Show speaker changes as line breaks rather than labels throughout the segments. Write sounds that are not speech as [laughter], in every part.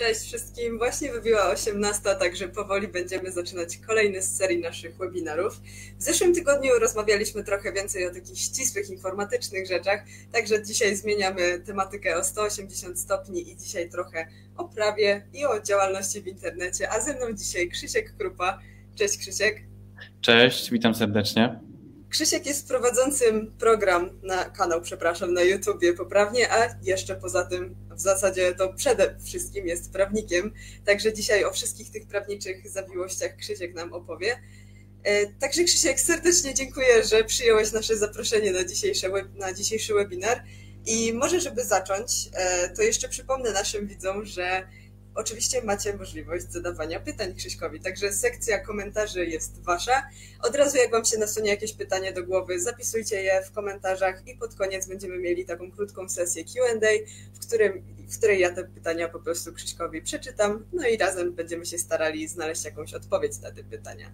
Cześć wszystkim. Właśnie wybiła 18, także powoli będziemy zaczynać kolejny z serii naszych webinarów. W zeszłym tygodniu rozmawialiśmy trochę więcej o takich ścisłych, informatycznych rzeczach, także dzisiaj zmieniamy tematykę o 180 stopni i dzisiaj trochę o prawie i o działalności w internecie. A ze mną dzisiaj Krzysiek Krupa. Cześć Krzysiek.
Cześć, witam serdecznie.
Krzysiek jest prowadzącym program na kanał, przepraszam, na YouTubie poprawnie, a jeszcze poza tym w zasadzie to przede wszystkim jest prawnikiem. Także dzisiaj o wszystkich tych prawniczych zawiłościach Krzysiek nam opowie. E, także Krzysiek, serdecznie dziękuję, że przyjąłeś nasze zaproszenie na, na dzisiejszy webinar. I może, żeby zacząć, e, to jeszcze przypomnę naszym widzom, że Oczywiście macie możliwość zadawania pytań Krzyśkowi, także sekcja komentarzy jest wasza. Od razu jak wam się nasunie jakieś pytanie do głowy, zapisujcie je w komentarzach i pod koniec będziemy mieli taką krótką sesję Q&A, w, w której ja te pytania po prostu Krzyśkowi przeczytam, no i razem będziemy się starali znaleźć jakąś odpowiedź na te pytania.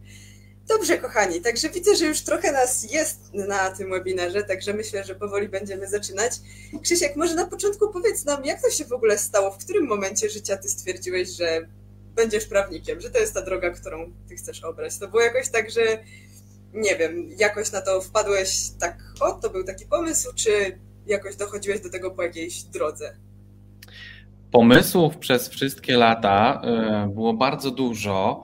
Dobrze, kochani, także widzę, że już trochę nas jest na tym webinarze, także myślę, że powoli będziemy zaczynać. Krzysiek, może na początku powiedz nam, jak to się w ogóle stało, w którym momencie życia ty stwierdziłeś, że będziesz prawnikiem, że to jest ta droga, którą ty chcesz obrać. To było jakoś tak, że nie wiem, jakoś na to wpadłeś tak, o, to był taki pomysł, czy jakoś dochodziłeś do tego po jakiejś drodze?
Pomysłów przez wszystkie lata e, było bardzo dużo.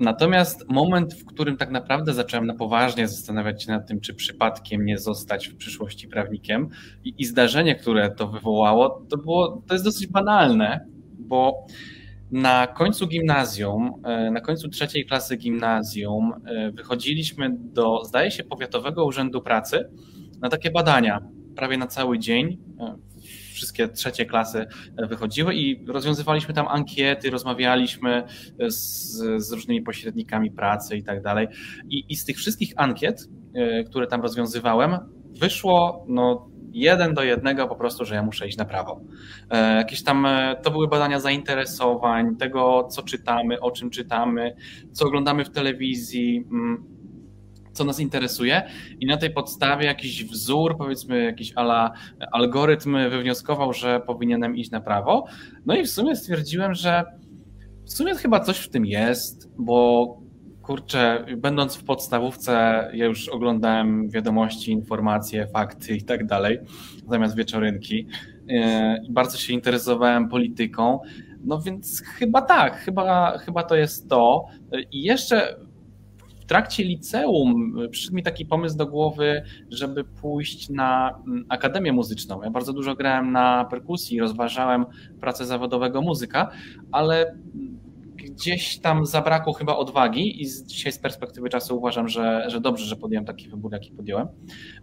Natomiast moment, w którym tak naprawdę zacząłem na poważnie zastanawiać się nad tym, czy przypadkiem nie zostać w przyszłości prawnikiem i, i zdarzenie, które to wywołało, to, było, to jest dosyć banalne, bo na końcu gimnazjum, e, na końcu trzeciej klasy gimnazjum e, wychodziliśmy do, zdaje się, Powiatowego Urzędu Pracy na takie badania prawie na cały dzień e, wszystkie trzecie klasy e, wychodziły i rozwiązywaliśmy tam ankiety, rozmawialiśmy z, z różnymi pośrednikami pracy i tak dalej. I z tych wszystkich ankiet, e, które tam rozwiązywałem, wyszło no, jeden do jednego po prostu, że ja muszę iść na prawo. E, jakieś tam, to były badania zainteresowań, tego co czytamy, o czym czytamy, co oglądamy w telewizji, mm, co nas interesuje i na tej podstawie jakiś wzór, powiedzmy jakiś ala algorytm wywnioskował, że powinienem iść na prawo. No i w sumie stwierdziłem, że w sumie chyba coś w tym jest, bo kurczę, będąc w podstawówce, ja już oglądałem wiadomości, informacje, fakty i tak dalej, zamiast wieczorynki. I bardzo się interesowałem polityką. No więc chyba tak, chyba, chyba to jest to. I jeszcze w trakcie liceum przyszedł mi taki pomysł do głowy, żeby pójść na mm, akademię muzyczną. Ja bardzo dużo grałem na perkusji, rozważałem pracę zawodowego muzyka, ale gdzieś tam zabrakło chyba odwagi i dzisiaj z perspektywy czasu uważam, że, że dobrze, że podjąłem taki wybór, jaki podjąłem.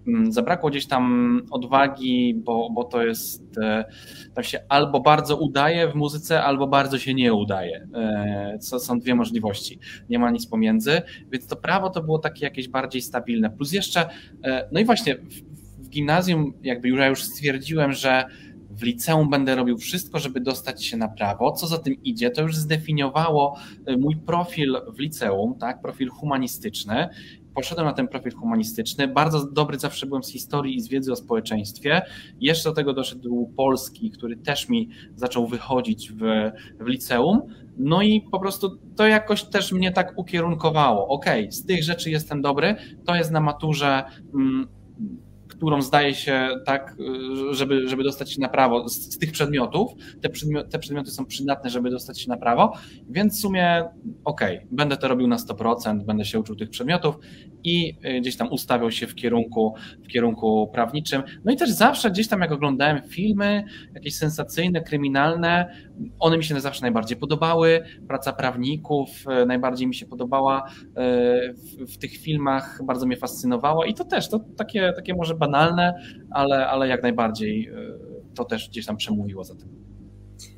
Mm, zabrakło gdzieś tam odwagi, bo, bo to jest, e, tam się albo bardzo udaje w muzyce, albo bardzo się nie udaje. E, co są dwie możliwości. Nie ma nic pomiędzy, więc to prawo to było takie jakieś bardziej stabilne. Plus jeszcze, e, no i właśnie w, w gimnazjum jakby już ja już stwierdziłem, że w liceum będę robił wszystko, żeby dostać się na prawo. Co za tym idzie, to już zdefiniowało y, mój profil w liceum, tak, profil humanistyczny. Poszedłem na ten profil humanistyczny. Bardzo dobry zawsze byłem z historii i z wiedzy o społeczeństwie. Jeszcze do tego doszedł polski, który też mi zaczął wychodzić w, w liceum. No i po prostu to jakoś też mnie tak ukierunkowało. Ok, z tych rzeczy jestem dobry, to jest na maturze. Mm, którą zdaje się tak, y, żeby, żeby dostać się na prawo z, z tych przedmiotów. Te, przedmioty, te przedmioty są przydatne, żeby dostać się na prawo, więc w sumie okej, okay, będę to robił na 100%, będę się uczył tych przedmiotów i y, gdzieś tam ustawiał się w kierunku, w kierunku prawniczym. No i też zawsze gdzieś tam jak oglądałem filmy, jakieś sensacyjne, kryminalne, one mi się zawsze najbardziej podobały. Praca prawników y, najbardziej mi się podobała w, w tych filmach, bardzo mnie fascynowała i to też, to takie, takie może banalne, ale, ale jak najbardziej e, to też gdzieś tam przemówiło za tym.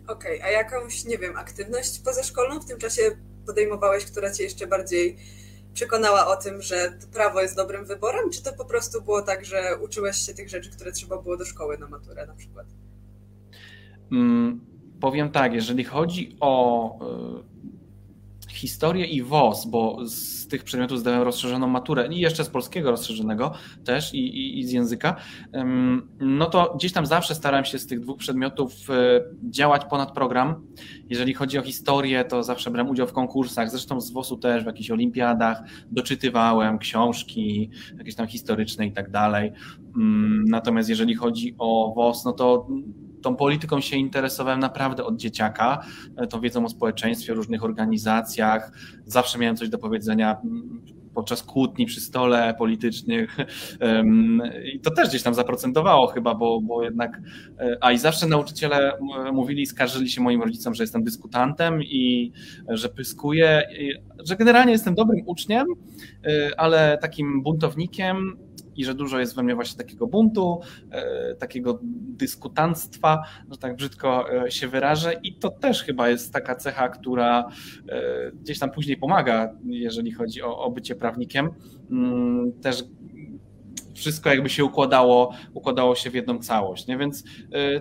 Okej, okay, a jakąś, nie wiem, aktywność pozaszkolną w tym czasie podejmowałeś, która cię jeszcze bardziej przekonała o tym, że prawo jest dobrym wyborem, czy to po prostu było tak, że uczyłeś się tych rzeczy, które trzeba było do szkoły na maturę na przykład?
Hmm, powiem tak, jeżeli chodzi o historię i WOS, bo z tych przedmiotów zdałem rozszerzoną maturę i jeszcze z polskiego rozszerzonego też i, i, i, z języka, no to gdzieś tam zawsze starałem się z tych dwóch przedmiotów e, działać ponad program. Jeżeli chodzi o historię, to zawsze brałem udział w konkursach, zresztą z WOS-u też w jakichś olimpiadach, doczytywałem książki jakieś tam historyczne i tak dalej. Mm, natomiast jeżeli chodzi o WOS, no to tą polityką się interesowałem naprawdę od dzieciaka, e, tą wiedzą o społeczeństwie, różnych organizacjach. Zawsze miałem coś do powiedzenia mm, podczas kłótni przy stole politycznych [laughs] i to też gdzieś tam zaprocentowało chyba, bo, bo jednak, e, a i zawsze nauczyciele mówili, skarżyli się moim rodzicom, że jestem dyskutantem i że pyskuję, że generalnie jestem dobrym uczniem, e, ale takim buntownikiem i że dużo jest we mnie właśnie takiego buntu, e, takiego dyskutanstwa, że tak brzydko e, się wyrażę i to też chyba jest taka cecha, która e, gdzieś tam później pomaga, jeżeli chodzi o, o bycie prawnikiem. Mm, też wszystko jakby się układało, układało się w jedną całość. Nie? Więc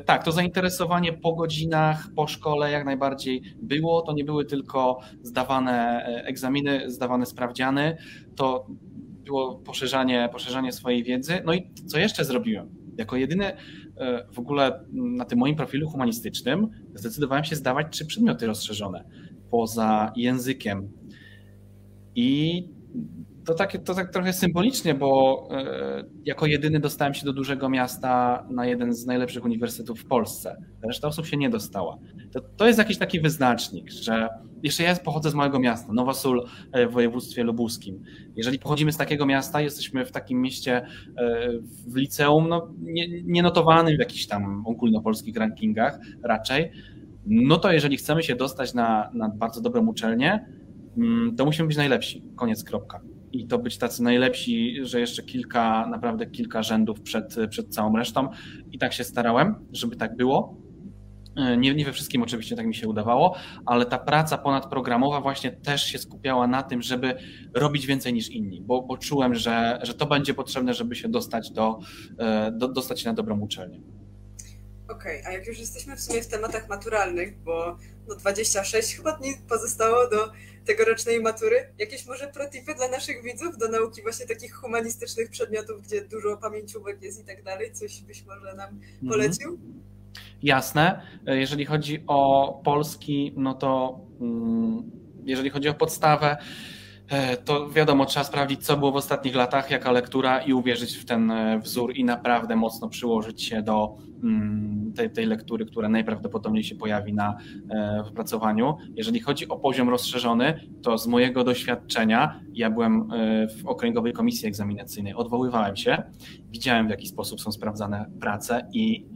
tak, to zainteresowanie po godzinach, po szkole jak najbardziej było. To nie były tylko zdawane egzaminy, zdawane sprawdziany. To było poszerzanie, poszerzanie swojej wiedzy. No i co jeszcze zrobiłem? Jako jedyny e, w ogóle na tym moim profilu humanistycznym zdecydowałem się zdawać trzy przedmioty rozszerzone poza językiem. I to tak, to tak trochę symbolicznie, bo e, jako jedyny dostałem się do dużego miasta na jeden z najlepszych uniwersytetów w Polsce. Reszta osób się nie dostała. To, to jest jakiś taki wyznacznik, że jeszcze ja pochodzę z małego miasta, Nowa Sól e, w województwie lubuskim. Jeżeli pochodzimy z takiego miasta, jesteśmy w takim mieście e, w liceum, no, nie, nie w jakichś tam ogólnopolskich rankingach raczej, no to jeżeli chcemy się dostać na, na bardzo dobrą uczelnię, mm, to musimy być najlepsi. Koniec, kropka i to być tacy najlepsi, że jeszcze kilka, naprawdę kilka rzędów przed, przed całą resztą. I tak się starałem, żeby tak było. Nie, nie we wszystkim oczywiście tak mi się udawało, ale ta praca ponadprogramowa właśnie też się skupiała na tym, żeby robić więcej niż inni, bo, czułem, że, że to będzie potrzebne, żeby się dostać, do, e, do, dostać się na dobrą uczelnię.
Okej, okay, a jak już jesteśmy w sumie w tematach maturalnych, bo no 26 chyba dni pozostało do tegorocznej matury. Jakieś może protipy dla naszych widzów do nauki właśnie takich humanistycznych przedmiotów, gdzie dużo pamięciówek jest i tak dalej? Coś byś może nam mhm. polecił?
Jasne. Jeżeli chodzi o polski, no to mm, jeżeli chodzi o podstawę, e, to wiadomo, trzeba sprawdzić, co było w ostatnich latach, jaka lektura i uwierzyć w ten e, wzór i naprawdę mocno przyłożyć się do Mm, tej, tej lektury, która najprawdopodobniej się pojawi na e, wypracowaniu. Jeżeli chodzi o poziom rozszerzony, to z mojego doświadczenia, ja byłem e, w okręgowej komisji egzaminacyjnej, odwoływałem się, widziałem w jaki sposób są sprawdzane prace i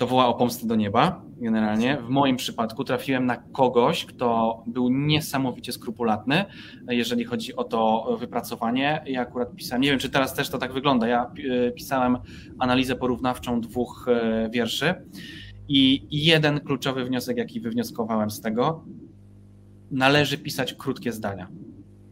to woła o pomstę do nieba generalnie. W moim przypadku trafiłem na kogoś, kto był niesamowicie skrupulatny, jeżeli chodzi o to wypracowanie. Ja akurat pisałem, nie wiem, czy teraz też to tak wygląda. Ja e, pisałem analizę porównawczą dwóch e, wierszy i jeden kluczowy wniosek, jaki wywnioskowałem z tego, należy pisać krótkie zdania.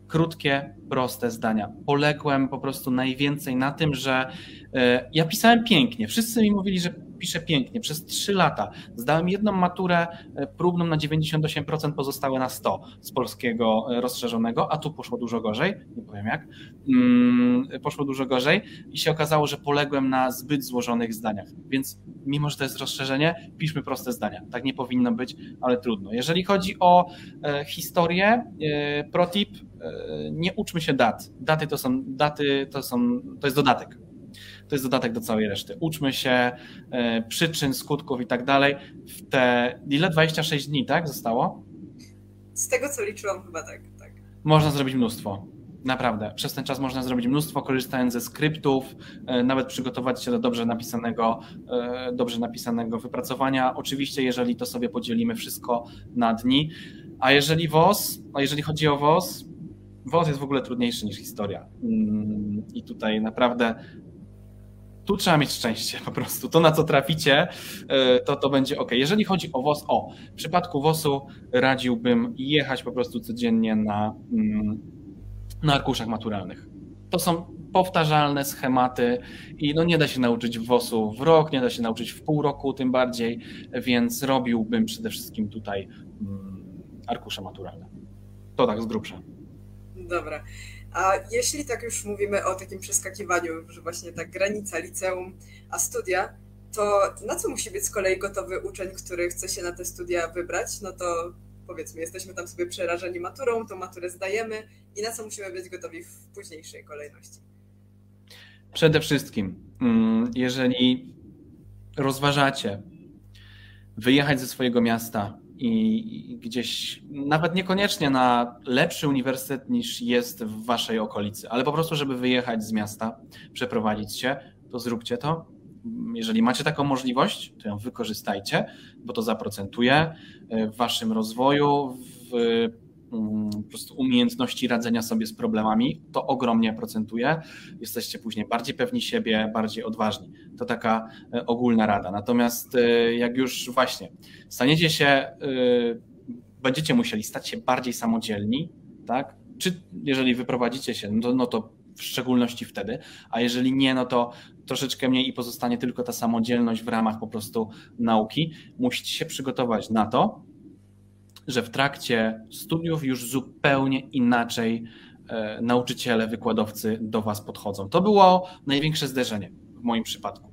Krótkie, proste zdania. Poległem po prostu najwięcej na tym, że e, ja pisałem pięknie. Wszyscy mi mówili, że piszę pięknie. Przez 3 lata zdałem jedną maturę e, próbną na 98%, pozostałe na 100 z polskiego e, rozszerzonego, a tu poszło dużo gorzej, nie powiem jak, mm, poszło dużo gorzej i się okazało, że poległem na zbyt złożonych zdaniach. Więc mimo, że to jest rozszerzenie, piszmy proste zdania. Tak nie powinno być, ale trudno. Jeżeli chodzi o e, historię, protip, nie uczmy się dat. Daty to są, daty to są, to jest dodatek to jest dodatek do całej reszty. Uczmy się e, przyczyn, skutków i tak dalej. W te ile? 26 dni, tak? Zostało?
Z tego co liczyłam, chyba tak. tak.
Można zrobić mnóstwo. Naprawdę. Przez ten czas można zrobić mnóstwo, korzystając ze skryptów, e, nawet przygotować się do dobrze napisanego, e, dobrze napisanego wypracowania. Oczywiście, jeżeli to sobie podzielimy wszystko na dni. A jeżeli WOS, a jeżeli chodzi o WOS, WOS jest w ogóle trudniejszy niż historia. Mm, I tutaj naprawdę tu trzeba mieć szczęście po prostu. To, na co traficie, e, to, to będzie ok. Jeżeli chodzi o WOS, o, w przypadku WOS-u radziłbym jechać po prostu codziennie na, mm, na arkuszach maturalnych. To są powtarzalne schematy i no nie da się nauczyć WOS-u w rok, nie da się nauczyć w pół roku tym bardziej, więc robiłbym przede wszystkim tutaj mm, arkusze maturalne. To tak z grubsza.
Dobra. A jeśli tak już mówimy o takim przeskakiwaniu, że właśnie ta granica liceum a studia, to na co musi być z kolei gotowy uczeń, który chce się na te studia wybrać? No to powiedzmy, jesteśmy tam sobie przerażeni maturą, tą maturę zdajemy i na co musimy być gotowi w późniejszej kolejności?
Przede wszystkim, mm, jeżeli rozważacie wyjechać ze swojego miasta i gdzieś, nawet niekoniecznie na lepszy uniwersytet niż jest w waszej okolicy, ale po prostu, żeby wyjechać z miasta, przeprowadzić się, to zróbcie to. Jeżeli macie taką możliwość, to ją wykorzystajcie, bo to zaprocentuje w waszym rozwoju, w po prostu umiejętności radzenia sobie z problemami, to ogromnie procentuje. Jesteście później bardziej pewni siebie, bardziej odważni. To taka e, ogólna rada. Natomiast e, jak już właśnie staniecie się, e, będziecie musieli stać się bardziej samodzielni, tak? Czy jeżeli wyprowadzicie się, no to, no to w szczególności wtedy, a jeżeli nie, no to troszeczkę mniej i pozostanie tylko ta samodzielność w ramach po prostu nauki. Musicie się przygotować na to, że w trakcie studiów już zupełnie inaczej e, nauczyciele, wykładowcy do Was podchodzą. To było największe zderzenie w moim przypadku.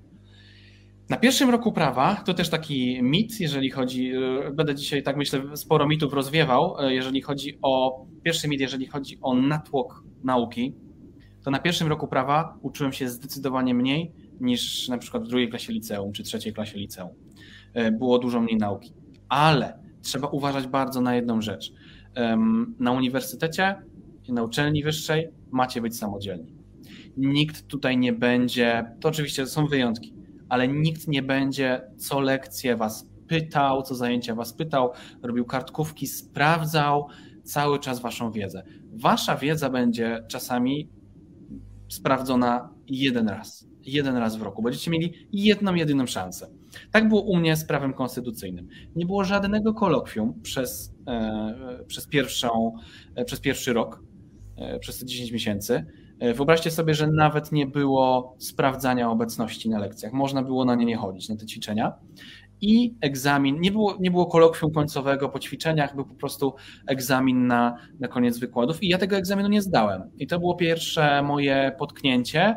Na pierwszym roku prawa to też taki mit, jeżeli chodzi, e, będę dzisiaj tak myślę sporo mitów rozwiewał, e, jeżeli chodzi o, pierwszy mit, jeżeli chodzi o natłok nauki, to na pierwszym roku prawa uczyłem się zdecydowanie mniej niż na przykład w drugiej klasie liceum czy trzeciej klasie liceum. Było dużo mniej nauki. Ale trzeba uważać bardzo na jedną rzecz. Na uniwersytecie na uczelni wyższej macie być samodzielni. Nikt tutaj nie będzie, to oczywiście są wyjątki, ale nikt nie będzie co lekcję was pytał, co zajęcia was pytał, robił kartkówki, sprawdzał cały czas waszą wiedzę. Wasza wiedza będzie czasami sprawdzona jeden raz jeden raz w roku. Będziecie mieli jedną, jedyną szansę. Tak było u mnie z prawem konstytucyjnym. Nie było żadnego kolokwium przez, e, przez, pierwszą, e, przez pierwszy rok, e, przez te 10 miesięcy. Wyobraźcie sobie, że nawet nie było sprawdzania obecności na lekcjach. Można było na nie nie chodzić, na te ćwiczenia. I egzamin, nie było, nie było kolokwium końcowego po ćwiczeniach, był po prostu egzamin na, na koniec wykładów. I ja tego egzaminu nie zdałem. I to było pierwsze moje potknięcie,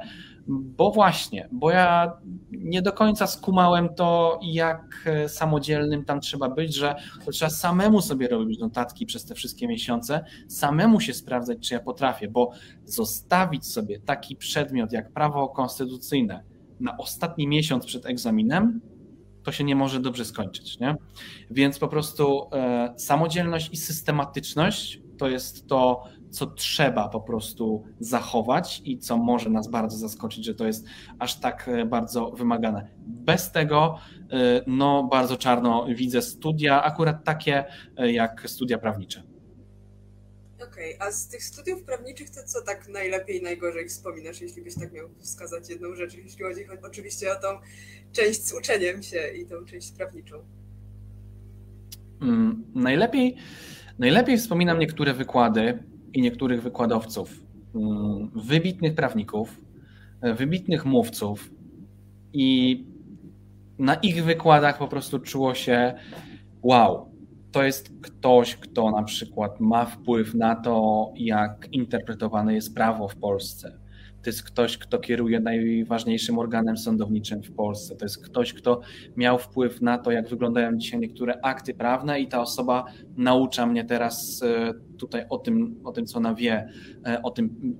bo właśnie, bo ja nie do końca skumałem to, jak e, samodzielnym tam trzeba być, że to trzeba samemu sobie robić notatki przez te wszystkie miesiące, samemu się sprawdzać, czy ja potrafię, bo zostawić sobie taki przedmiot jak prawo konstytucyjne na ostatni miesiąc przed egzaminem, to się nie może dobrze skończyć. Nie? Więc po prostu e, samodzielność i systematyczność to jest to, co trzeba po prostu zachować i co może nas bardzo zaskoczyć, że to jest aż tak e, bardzo wymagane. Bez tego, e, no, bardzo czarno widzę studia, akurat takie e, jak studia prawnicze.
Okej, okay, a z tych studiów prawniczych to co tak najlepiej, najgorzej wspominasz, jeśli byś tak miał wskazać jedną rzecz, jeśli chodzi oczywiście o tą część z uczeniem się i tą część prawniczą?
Hmm, najlepiej, najlepiej wspominam niektóre wykłady, i niektórych wykładowców, mm, wybitnych prawników, wybitnych mówców i na ich wykładach po prostu czuło się wow, to jest ktoś, kto na przykład ma wpływ na to, jak interpretowane jest prawo w Polsce to jest ktoś, kto kieruje najważniejszym organem sądowniczym w Polsce. To jest ktoś, kto miał wpływ na to, jak wyglądają dzisiaj niektóre akty prawne, i ta osoba naucza mnie teraz e, tutaj o tym, o tym co ona wie, e, o tym,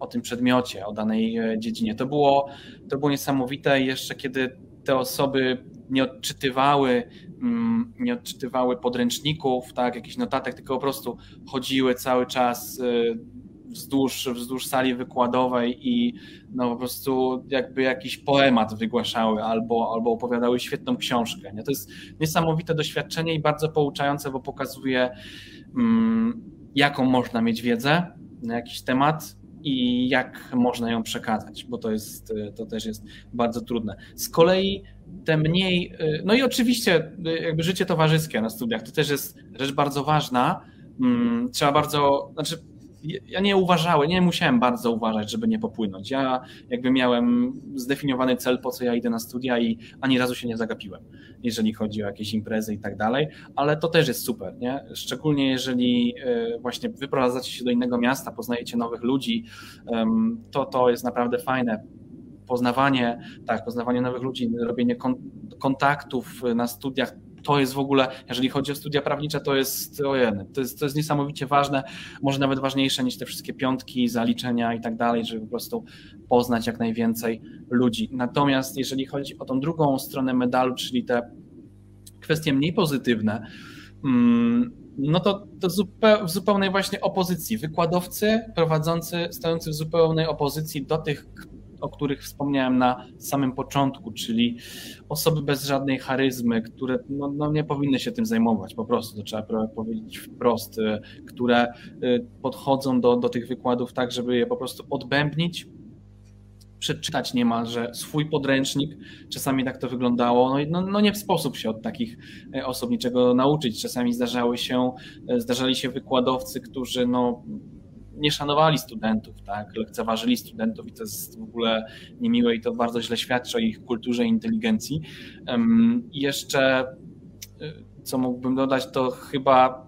o tym przedmiocie, o danej e, dziedzinie. To było, to było niesamowite, jeszcze kiedy te osoby nie odczytywały, mm, nie odczytywały podręczników, tak, jakichś notatek, tylko po prostu chodziły cały czas wzdłuż, wzdłuż sali wykładowej i no po prostu jakby jakiś poemat wygłaszały albo, albo opowiadały świetną książkę. Nie? To jest niesamowite doświadczenie i bardzo pouczające, bo pokazuje mm, jaką można mieć wiedzę na jakiś temat i jak można ją przekazać, bo to, jest, to też jest bardzo trudne. Z kolei te mniej, no i oczywiście jakby życie towarzyskie na studiach, to też jest rzecz bardzo ważna, mm, trzeba bardzo, znaczy ja nie uważałem, nie musiałem bardzo uważać, żeby nie popłynąć. Ja jakby miałem zdefiniowany cel, po co ja idę na studia i ani razu się nie zagapiłem, jeżeli chodzi o jakieś imprezy i tak dalej, ale to też jest super, nie? Szczególnie jeżeli e, właśnie wyprowadzacie się do innego miasta, poznajecie nowych ludzi, to to jest naprawdę fajne poznawanie, tak, poznawanie nowych ludzi, robienie kontaktów na studiach, to jest w ogóle, jeżeli chodzi o studia prawnicze, to jest, ojej, to jest, to jest niesamowicie ważne, może nawet ważniejsze niż te wszystkie piątki, zaliczenia i tak dalej, żeby po prostu poznać jak najwięcej ludzi. Natomiast jeżeli chodzi o tą drugą stronę medalu, czyli te kwestie mniej pozytywne, mm, no to, to w zupełnej właśnie opozycji. Wykładowcy prowadzący, stojący w zupełnej opozycji do tych, o których wspomniałem na samym początku, czyli osoby bez żadnej charyzmy, które no, no nie powinny się tym zajmować po prostu, to trzeba powiedzieć wprost, y, które y, podchodzą do, do tych wykładów tak, żeby je po prostu odbębnić, przeczytać niemalże swój podręcznik. Czasami tak to wyglądało. No, no, no, nie w sposób się od takich y, osób niczego nauczyć. Czasami zdarzały się, zdarzali się wykładowcy, którzy no, nie szanowali studentów, tak, lekceważyli studentów i to jest w ogóle niemiłe i to bardzo źle świadczy o ich kulturze i inteligencji. I jeszcze, y, co mógłbym dodać, to chyba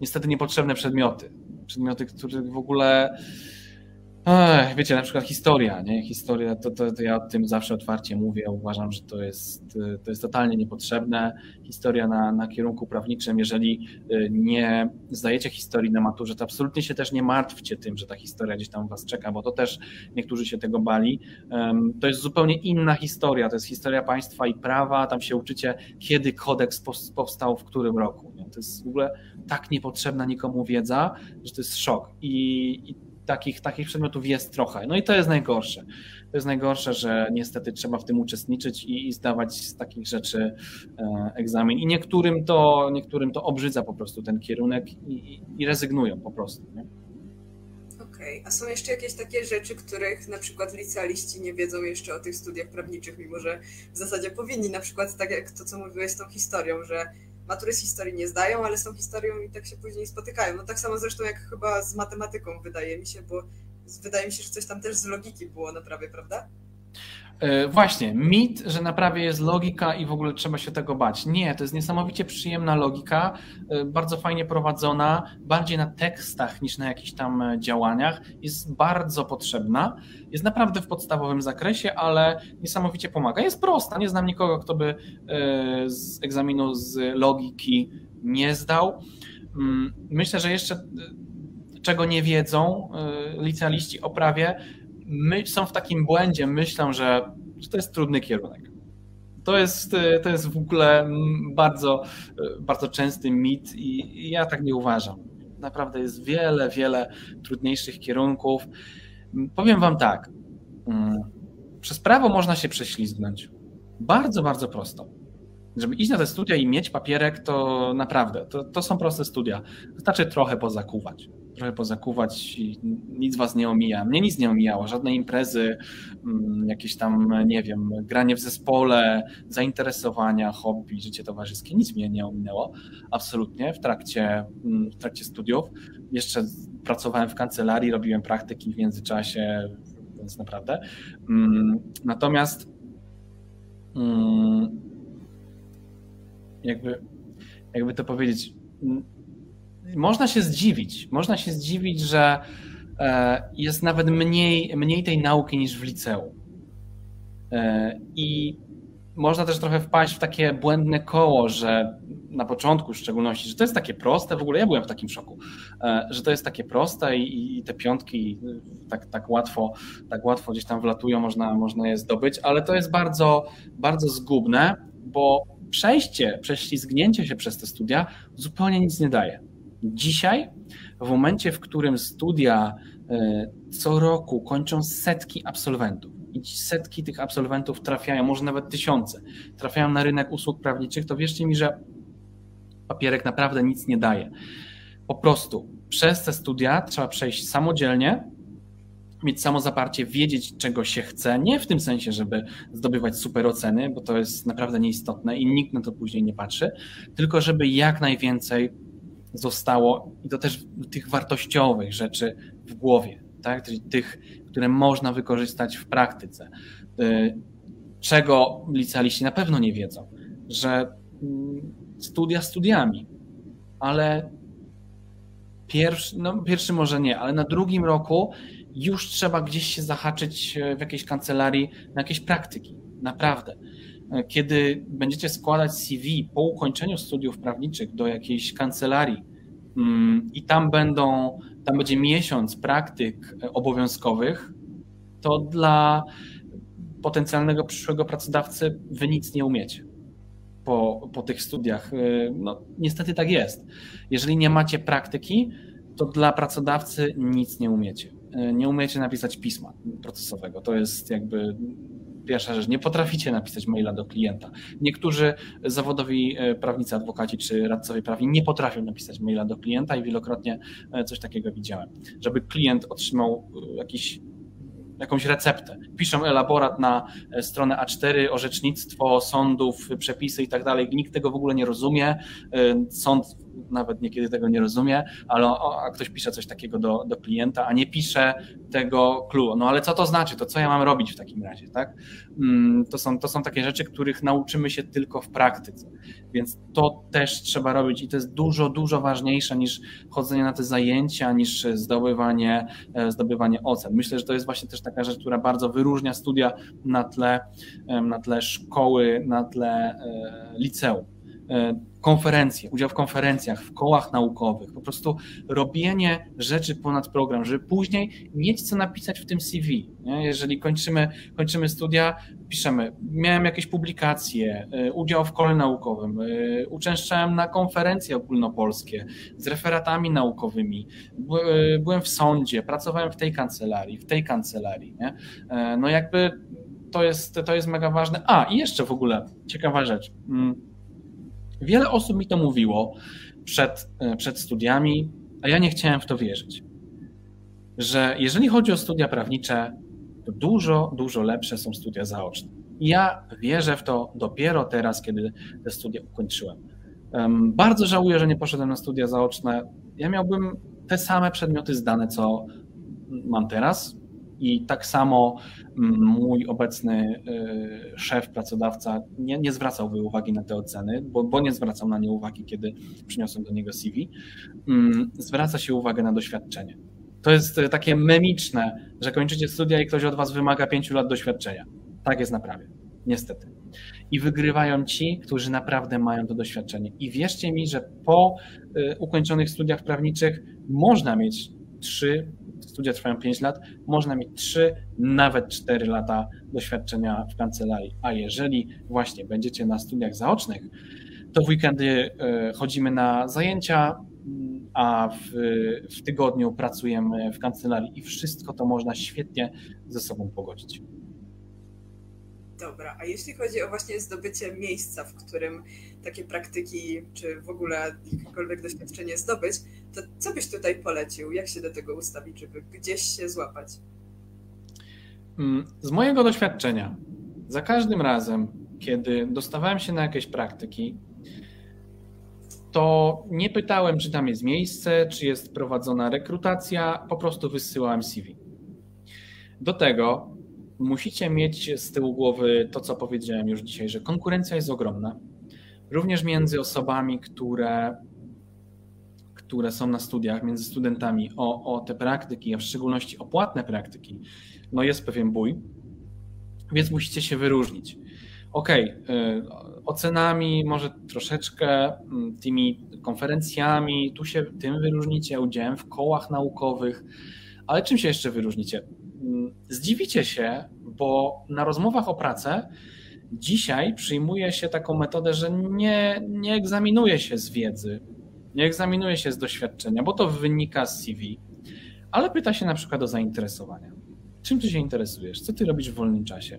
niestety niepotrzebne przedmioty. Przedmioty, których w ogóle Ech, wiecie, na przykład historia, nie? Historia, to, to, to, ja o tym zawsze otwarcie mówię. Uważam, że to jest, to jest totalnie niepotrzebne. Historia na, na kierunku prawniczym, jeżeli y, nie zdajecie historii na maturze, to absolutnie się też nie martwcie tym, że ta historia gdzieś tam was czeka, bo to też niektórzy się tego bali. To jest zupełnie inna historia. To jest historia państwa i prawa. Tam się uczycie, kiedy kodeks powstał, w którym roku. Nie? To jest w ogóle tak niepotrzebna nikomu wiedza, że to jest szok. I, i takich, takich przedmiotów jest trochę. No i to jest najgorsze. To jest najgorsze, że niestety trzeba w tym uczestniczyć i, i zdawać z takich rzeczy e, egzamin. I niektórym to, niektórym to obrzydza po prostu ten kierunek i, i rezygnują po prostu. Nie?
Okej, a są jeszcze jakieś takie rzeczy, których na przykład licealiści nie wiedzą jeszcze o tych studiach prawniczych, mimo że w zasadzie powinni, na przykład tak jak to, co mówiłeś z tą historią, że matury z historii nie zdają, ale tą historią i tak się później spotykają. No tak samo zresztą jak chyba z matematyką wydaje mi się, bo wydaje mi się, że coś tam też z logiki było na prawda?
E, właśnie, mit, że na prawie jest logika i w ogóle trzeba się tego bać. Nie, to jest niesamowicie przyjemna logika, e, bardzo fajnie prowadzona, bardziej na tekstach niż na jakichś tam e, działaniach. Jest bardzo potrzebna, jest naprawdę w podstawowym zakresie, ale niesamowicie pomaga. Jest prosta, nie znam nikogo, kto by z egzaminu z logiki nie zdał. Mm, myślę, że jeszcze czego nie wiedzą licealiści o prawie, my, są w takim błędzie, myślą, że, że to jest trudny kierunek. To jest, to jest w ogóle bardzo, bardzo częsty mit i ja tak nie uważam. Naprawdę jest wiele, wiele trudniejszych kierunków. Powiem Wam tak. Mm, przez prawo można się prześlizgnąć. Bardzo, bardzo prosto. Żeby iść na te studia i mieć papierek, to naprawdę, to, to są proste studia. Wystarczy trochę pozakuwać trochę pozakuwać i nic was nie omija. Mnie nic nie omijało, żadne imprezy, mm, jakieś tam, nie wiem, granie w zespole, zainteresowania, hobby, życie towarzyskie, nic mnie nie ominęło, absolutnie, w trakcie, mm, w trakcie studiów. Jeszcze pracowałem w kancelarii, robiłem praktyki w międzyczasie, więc naprawdę. Mm, natomiast jakby, jakby to powiedzieć, można się zdziwić. Można się zdziwić, że e, jest nawet mniej, mniej tej nauki niż w liceum. E, I można też trochę wpaść w takie błędne koło, że na początku w szczególności, że to jest takie proste, w ogóle ja byłem w takim szoku, e, że to jest takie proste i, i te piątki tak, tak, łatwo, tak łatwo gdzieś tam wlatują, można, można je zdobyć, ale to jest bardzo, bardzo zgubne, bo przejście, prześlizgnięcie się przez te studia zupełnie nic nie daje. Dzisiaj, w momencie, w którym studia e, co roku kończą setki absolwentów, i setki tych absolwentów trafiają, może nawet tysiące, trafiają na rynek usług prawniczych, to wierzcie mi, że papierek naprawdę nic nie daje. Po prostu przez te studia trzeba przejść samodzielnie, mieć samozaparcie, wiedzieć, czego się chce. Nie w tym sensie, żeby zdobywać super oceny, bo to jest naprawdę nieistotne i nikt na to później nie patrzy, tylko żeby jak najwięcej zostało, i to też tych wartościowych rzeczy w głowie, tak? tych, które można wykorzystać w praktyce. Y, czego licealiści na pewno nie wiedzą, że mm, studia studiami, ale pierwszy, no pierwszy może nie, ale na drugim roku już trzeba gdzieś się zahaczyć w jakiejś kancelarii na jakieś praktyki. Naprawdę. Kiedy będziecie składać CV po ukończeniu studiów prawniczych do jakiejś kancelarii mm, i tam będą, tam będzie miesiąc praktyk obowiązkowych, to dla potencjalnego przyszłego pracodawcy wy nic nie umiecie po, po tych studiach. No, niestety tak jest. Jeżeli nie macie praktyki, to dla pracodawcy nic nie umiecie. Nie umiecie napisać pisma procesowego. To jest jakby Pierwsza rzecz, nie potraficie napisać maila do klienta. Niektórzy zawodowi e, prawnicy, adwokaci czy radcowie prawni nie potrafią napisać maila do klienta i wielokrotnie e, coś takiego widziałem. Żeby klient otrzymał e, jakiś jakąś receptę. Piszą elaborat na stronę A4, orzecznictwo sądów, przepisy i tak dalej. Nikt tego w ogóle nie rozumie. Sąd nawet niekiedy tego nie rozumie, ale o, a ktoś pisze coś takiego do, do klienta, a nie pisze tego clue. No ale co to znaczy? To co ja mam robić w takim razie, tak? Mm, to są, to są takie rzeczy, których nauczymy się tylko w praktyce, więc to też trzeba robić i to jest dużo, dużo ważniejsze niż chodzenie na te zajęcia, niż zdobywanie, e, zdobywanie ocen. Myślę, że to jest właśnie też taka rzecz, która bardzo wyróżnia studia na tle, na tle szkoły, na tle e, liceum e, konferencje, udział w konferencjach, w kołach naukowych, po prostu robienie rzeczy ponad program, żeby później mieć co napisać w tym CV. Nie? Jeżeli kończymy, kończymy studia, piszemy, miałem jakieś publikacje, y, udział w kole naukowym, y, uczęszczałem na konferencje ogólnopolskie z referatami naukowymi, y, byłem w sądzie, pracowałem w tej kancelarii, w tej kancelarii. Nie? No jakby to jest, to jest mega ważne. A, i jeszcze w ogóle ciekawa rzecz. Wiele osób mi to mówiło przed, e, przed studiami, a ja nie chciałem w to wierzyć. Że jeżeli chodzi o studia prawnicze, to dużo, dużo lepsze są studia zaoczne. I ja wierzę w to dopiero teraz, kiedy te studia ukończyłem. Bardzo żałuję, że nie poszedłem na studia zaoczne. Ja miałbym te same przedmioty zdane, co mam teraz, i tak samo mm, mój obecny y, szef, pracodawca nie, nie zwracałby uwagi na te oceny, bo, bo nie zwracał na nie uwagi, kiedy przyniosłem do niego CV. Mm, zwraca się uwagę na doświadczenie. To jest takie memiczne, że kończycie studia i ktoś od was wymaga pięciu lat doświadczenia. Tak jest naprawdę, niestety. I wygrywają ci, którzy naprawdę mają to doświadczenie. I wierzcie mi, że po y, ukończonych studiach prawniczych można mieć trzy studia trwają 5 lat, można mieć 3, nawet 4 lata doświadczenia w kancelarii. A jeżeli właśnie będziecie na studiach zaocznych, to w weekendy e, chodzimy na zajęcia, a w, w tygodniu pracujemy w kancelarii i wszystko to można świetnie ze sobą pogodzić.
Dobra, a jeśli chodzi o właśnie zdobycie miejsca, w którym takie praktyki, czy w ogóle jakiekolwiek doświadczenie zdobyć, to co byś tutaj polecił? Jak się do tego ustawić, żeby gdzieś się złapać?
Mm, z mojego doświadczenia, za każdym razem, kiedy dostawałem się na jakieś praktyki, to nie pytałem, czy tam jest miejsce, czy jest prowadzona rekrutacja, po prostu wysyłałem CV. Do tego musicie mieć z tyłu głowy to, co powiedziałem już dzisiaj, że konkurencja jest ogromna. Również między osobami, które, które są na studiach, między studentami o, o te praktyki, a w szczególności o płatne praktyki, no jest pewien bój, więc musicie się wyróżnić. OK, ocenami, może troszeczkę mm, tymi konferencjami, tu się tym wyróżnicie, udziałem w kołach naukowych, ale czym się jeszcze wyróżnicie? Mm, zdziwicie się, bo na rozmowach o pracę dzisiaj przyjmuje się taką metodę, że nie, nie egzaminuje się z wiedzy, nie egzaminuje się z doświadczenia, bo to wynika z CV, ale pyta się na przykład o zainteresowania. Czym ty się interesujesz? Co ty robisz w wolnym czasie?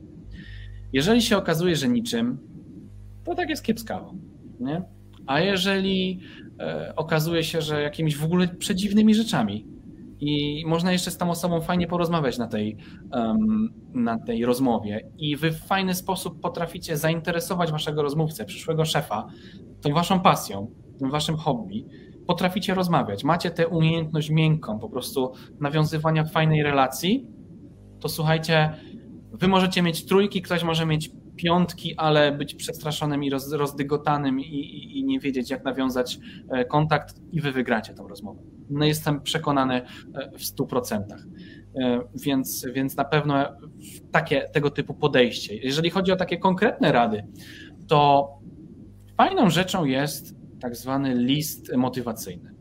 Jeżeli się okazuje, że niczym, to tak jest kiepskawo. Nie? A jeżeli e, okazuje się, że jakimiś w ogóle przedziwnymi rzeczami, i można jeszcze z tą osobą fajnie porozmawiać na tej, um, na tej rozmowie. I wy w fajny sposób potraficie zainteresować waszego rozmówcę, przyszłego szefa, tą waszą pasją, tym waszym hobby, potraficie rozmawiać, macie tę umiejętność miękką, po prostu nawiązywania fajnej relacji, to słuchajcie, wy możecie mieć trójki, ktoś może mieć piątki, ale być przestraszonym i roz, rozdygotanym i, i, i, nie wiedzieć, jak nawiązać e, kontakt, i wy wygracie tą rozmowę. No jestem przekonany e, w 100%. E, więc, więc na pewno takie, tego typu podejście. Jeżeli chodzi o takie konkretne rady, to fajną rzeczą jest tak zwany list motywacyjny.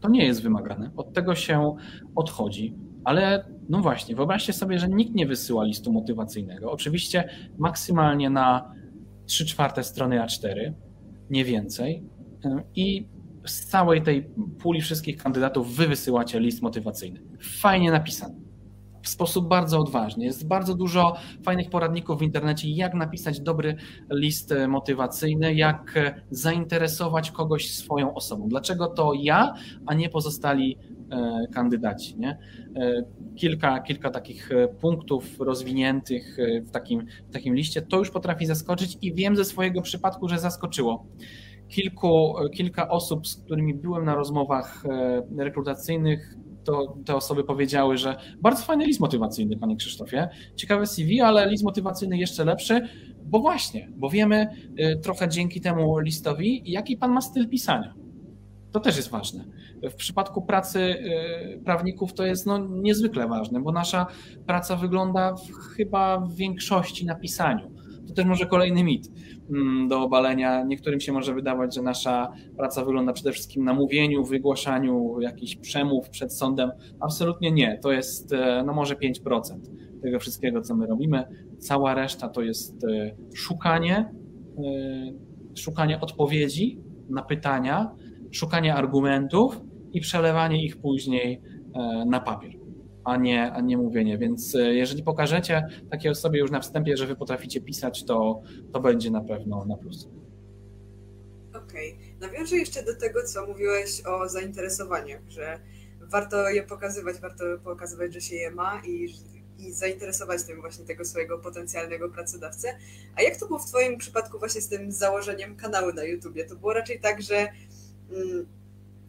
To nie jest wymagane, od tego się odchodzi, ale no właśnie, wyobraźcie sobie, że nikt nie wysyła listu motywacyjnego. Oczywiście maksymalnie na 3 czwarte strony A4, nie więcej. I z całej tej puli wszystkich kandydatów wy wysyłacie list motywacyjny. Fajnie napisany. W sposób bardzo odważny. Jest bardzo dużo fajnych poradników w internecie, jak napisać dobry list motywacyjny, jak zainteresować kogoś swoją osobą. Dlaczego to ja, a nie pozostali E, kandydaci. Nie? E, kilka, kilka takich e, punktów rozwiniętych w takim, w takim liście, to już potrafi zaskoczyć i wiem ze swojego przypadku, że zaskoczyło. Kilku, kilka osób, z którymi byłem na rozmowach rekrutacyjnych, to te osoby powiedziały, że bardzo fajny list motywacyjny, panie Krzysztofie. Ciekawe CV, ale list motywacyjny jeszcze lepszy, bo właśnie, bo wiemy trochę dzięki temu listowi, jaki pan ma styl pisania. To też jest ważne. W przypadku pracy y, prawników to jest no, niezwykle ważne, bo nasza praca wygląda w, chyba w większości na pisaniu. To też może kolejny mit mm, do obalenia. Niektórym się może wydawać, że nasza praca wygląda przede wszystkim na mówieniu, wygłaszaniu jakichś przemów przed sądem. Absolutnie nie. To jest e, no może 5% tego wszystkiego, co my robimy. Cała reszta to jest e, szukanie, e, szukanie odpowiedzi na pytania, szukanie argumentów i przelewanie ich później na papier, a nie, a nie mówienie. Więc e, jeżeli pokażecie takiej osobie już na wstępie, że wy potraficie pisać, to, to będzie na pewno na plus.
Okej. Okay. Nawiążę jeszcze do tego, co mówiłeś o zainteresowaniach, że warto je pokazywać, warto pokazywać, że się je ma i, i zainteresować tym właśnie tego swojego potencjalnego pracodawcę. A jak to było w Twoim przypadku właśnie z tym założeniem kanału na YouTubie? To było raczej tak, że Mm,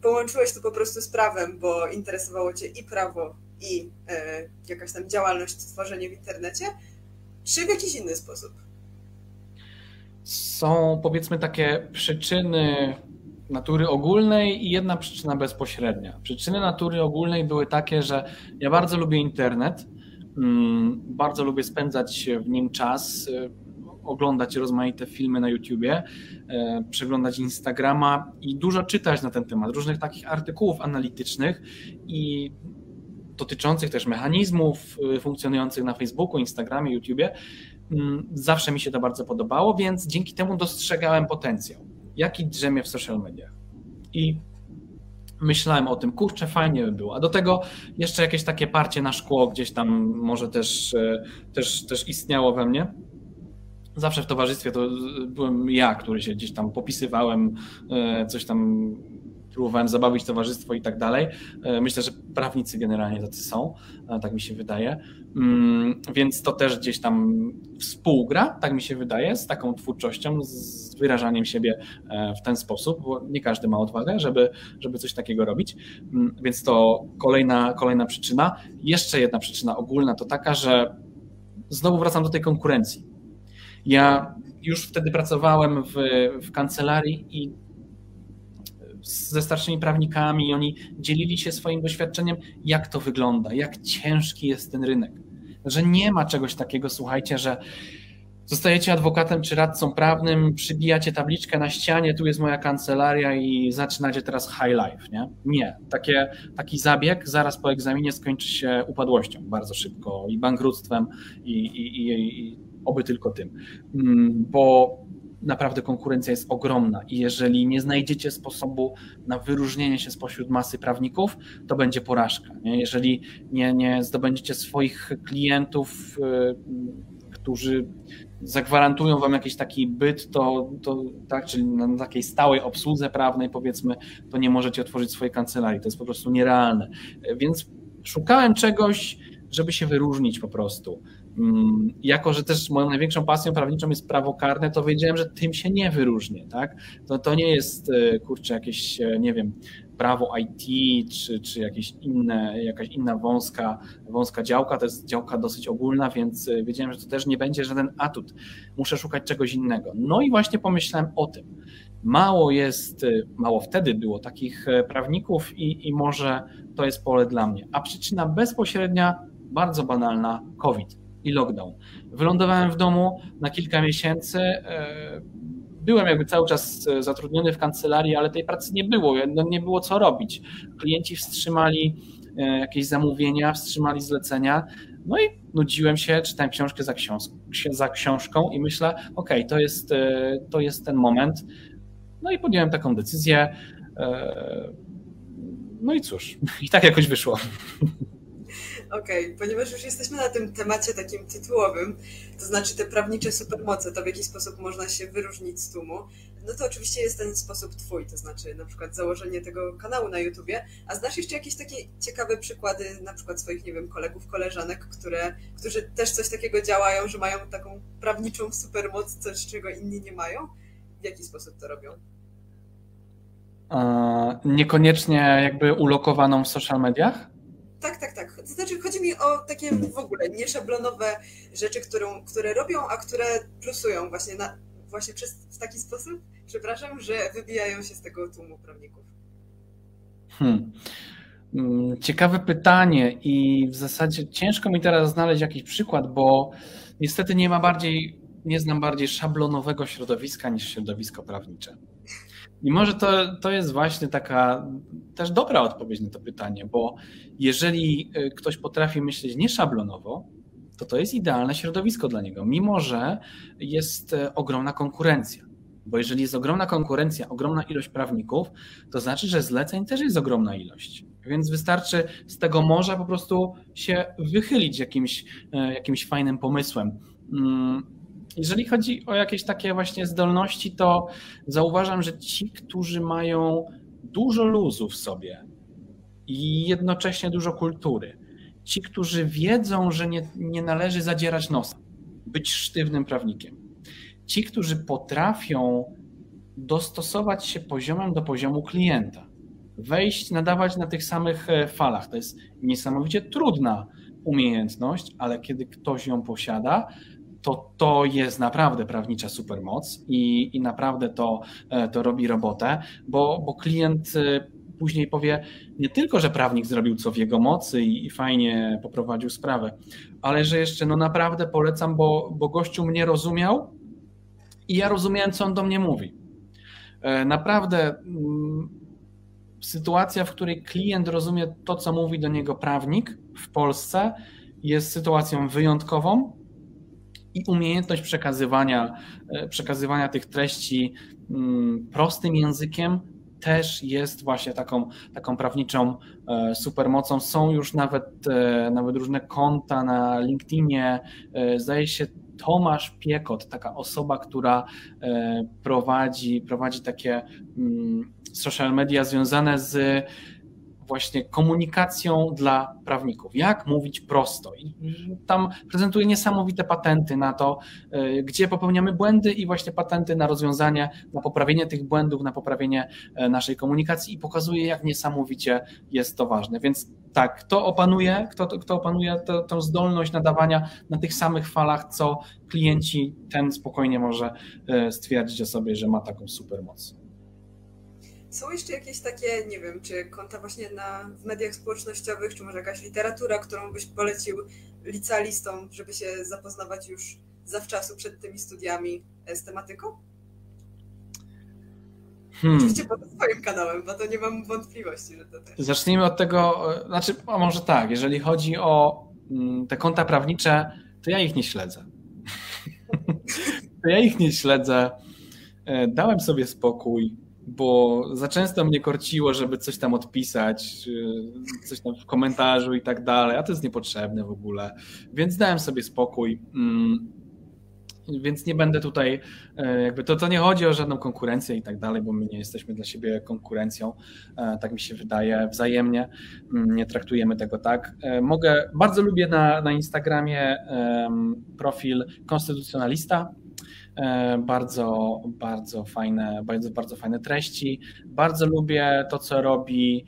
połączyłeś to po prostu z prawem, bo interesowało Cię i prawo, i e, jakaś tam działalność, tworzenie w internecie, czy w jakiś inny sposób?
Są powiedzmy takie przyczyny natury ogólnej i jedna przyczyna bezpośrednia. Przyczyny natury ogólnej były takie, że ja bardzo lubię internet, mm, bardzo lubię spędzać w nim czas oglądać rozmaite filmy na YouTubie, e, przeglądać Instagrama i dużo czytać na ten temat, różnych takich artykułów analitycznych i dotyczących też mechanizmów e, funkcjonujących na Facebooku, Instagramie, YouTubie. Mm, zawsze mi się to bardzo podobało, więc dzięki temu dostrzegałem potencjał, jaki drzemie w social mediach. I myślałem o tym, kurczę, fajnie by było. A do tego jeszcze jakieś takie parcie na szkło gdzieś tam może też, e, też, też istniało we mnie zawsze w towarzystwie to byłem ja, który się gdzieś tam popisywałem, e, coś tam próbowałem zabawić towarzystwo i tak dalej. E, myślę, że prawnicy generalnie tacy są, e, tak mi się wydaje. Mm, więc to też gdzieś tam współgra, tak mi się wydaje, z taką twórczością, z wyrażaniem siebie w ten sposób, bo nie każdy ma odwagę, żeby, żeby coś takiego robić. Mm, więc to kolejna, kolejna przyczyna. Jeszcze jedna przyczyna ogólna to taka, że znowu wracam do tej konkurencji ja już wtedy pracowałem w, w kancelarii i ze starszymi prawnikami, i oni dzielili się swoim doświadczeniem, jak to wygląda, jak ciężki jest ten rynek. Że nie ma czegoś takiego, słuchajcie, że zostajecie adwokatem czy radcą prawnym, przybijacie tabliczkę na ścianie, tu jest moja kancelaria i zaczynacie teraz high life, nie? Nie. Takie, taki zabieg zaraz po egzaminie skończy się upadłością bardzo szybko i bankructwem i, i, i, i oby tylko tym, mm, bo naprawdę konkurencja jest ogromna i jeżeli nie znajdziecie sposobu na wyróżnienie się spośród masy prawników, to będzie porażka. Nie? Jeżeli nie, nie zdobędziecie swoich klientów, y, którzy zagwarantują wam jakiś taki byt, to, to tak, czyli na takiej stałej obsłudze prawnej, powiedzmy, to nie możecie otworzyć swojej kancelarii. To jest po prostu nierealne. Więc szukałem czegoś, żeby się wyróżnić po prostu. Mm, jako, że też moją największą pasją prawniczą jest prawo karne, to wiedziałem, że tym się nie wyróżnię, tak? To, to nie jest, e, kurczę, jakieś, e, nie wiem, prawo IT, czy, czy jakieś inne, jakaś inna wąska, wąska działka, to jest działka dosyć ogólna, więc e, wiedziałem, że to też nie będzie żaden atut. Muszę szukać czegoś innego. No i właśnie pomyślałem o tym. Mało jest, mało wtedy było takich prawników i, i może to jest pole dla mnie. A przyczyna bezpośrednia, bardzo banalna, COVID i lockdown. Wylądowałem w domu na kilka miesięcy. E, byłem jakby cały czas e, zatrudniony w kancelarii, ale tej pracy nie było, no nie było co robić. Klienci wstrzymali e, jakieś zamówienia, wstrzymali zlecenia. No i nudziłem się, czytałem książkę za, książ za książką i myślę, ok, to jest, to jest ten moment. No i podjąłem taką decyzję. No i cóż, [laughs] i tak jakoś wyszło.
Okej, okay, ponieważ już jesteśmy na tym temacie takim tytułowym, to znaczy te prawnicze supermoce, to w jaki sposób można się wyróżnić z tłumu, no to oczywiście jest ten sposób twój, to znaczy na przykład założenie tego kanału na YouTubie, a znasz jeszcze jakieś takie ciekawe przykłady na przykład swoich, nie wiem, kolegów, koleżanek, które, którzy też coś takiego działają, że mają taką prawniczą supermoc, coś czego inni nie mają? W jaki sposób to robią?
Niekoniecznie jakby ulokowaną w social mediach?
Tak, tak, tak. To znaczy chodzi mi o takie w ogóle nieszablonowe rzeczy, którą, które robią, a które plusują właśnie, na, właśnie przez, w taki sposób, przepraszam, że wybijają się z tego tłumu prawników.
Hmm. Mm, ciekawe pytanie i w zasadzie ciężko mi teraz znaleźć jakiś przykład, bo niestety nie ma bardziej, nie znam bardziej szablonowego środowiska niż środowisko prawnicze. I może to, to jest właśnie taka też dobra odpowiedź na to pytanie, bo jeżeli y, ktoś potrafi myśleć nieszablonowo, to to jest idealne środowisko dla niego, mimo że jest e, ogromna konkurencja. Bo jeżeli jest ogromna konkurencja, ogromna ilość prawników, to znaczy, że zleceń też jest ogromna ilość. Więc wystarczy z tego morza po prostu się wychylić jakimś, e, jakimś fajnym pomysłem. Jeżeli chodzi o jakieś takie właśnie zdolności, to zauważam, że ci, którzy mają dużo luzu w sobie i jednocześnie dużo kultury, ci, którzy wiedzą, że nie, nie należy zadzierać nosa, być sztywnym prawnikiem, ci, którzy potrafią dostosować się poziomem do poziomu klienta, wejść, nadawać na tych samych e, falach. To jest niesamowicie trudna umiejętność, ale kiedy ktoś ją posiada, to to jest naprawdę prawnicza supermoc i, i naprawdę to, e, to robi robotę, bo, bo klient e, później powie nie tylko, że prawnik zrobił co w jego mocy i, i fajnie poprowadził sprawę, ale że jeszcze no naprawdę polecam, bo, bo gościu mnie rozumiał i ja rozumiałem, co on do mnie mówi. E, naprawdę mm, sytuacja, w której klient rozumie to, co mówi do niego prawnik w Polsce, jest sytuacją wyjątkową i umiejętność przekazywania, e, przekazywania tych treści mm, prostym językiem też jest właśnie taką, taką prawniczą e, supermocą. Są już nawet, e, nawet różne konta na LinkedInie. Zdaje się, Tomasz Piekot, taka osoba, która prowadzi, prowadzi takie mm, social media związane z właśnie komunikacją dla prawników. Jak mówić prosto? I tam prezentuje niesamowite patenty na to, e, gdzie popełniamy błędy i właśnie patenty na rozwiązanie, na poprawienie tych błędów, na poprawienie e, naszej komunikacji i pokazuje, jak niesamowicie jest to ważne. Więc tak, kto opanuje, kto, kto opanuje to, tą zdolność nadawania na tych samych falach, co klienci, ten spokojnie może e, stwierdzić o sobie, że ma taką super moc.
Są jeszcze jakieś takie, nie wiem, czy konta właśnie na, w mediach społecznościowych, czy może jakaś literatura, którą byś polecił licealistom, żeby się zapoznawać już zawczasu przed tymi studiami e, z tematyką? Hmm. Oczywiście poza swoim kanałem, bo to nie mam wątpliwości, że to też.
Zacznijmy od tego, e, znaczy, a może tak, jeżeli chodzi o mm, te konta prawnicze, to ja ich nie śledzę. [laughs] to ja ich nie śledzę. E, dałem sobie spokój bo za często mnie korciło, żeby coś tam odpisać, coś tam w komentarzu i tak dalej, a to jest niepotrzebne w ogóle. Więc dałem sobie spokój. Mm. więc nie będę tutaj, e, jakby to, to nie chodzi o żadną konkurencję i tak dalej, bo my nie jesteśmy dla siebie konkurencją, e, tak mi się wydaje, wzajemnie, mm, nie traktujemy tego tak. E, mogę, bardzo lubię na, na Instagramie profil konstytucjonalista, bardzo, bardzo fajne, bardzo, bardzo fajne treści. Bardzo lubię to, co robi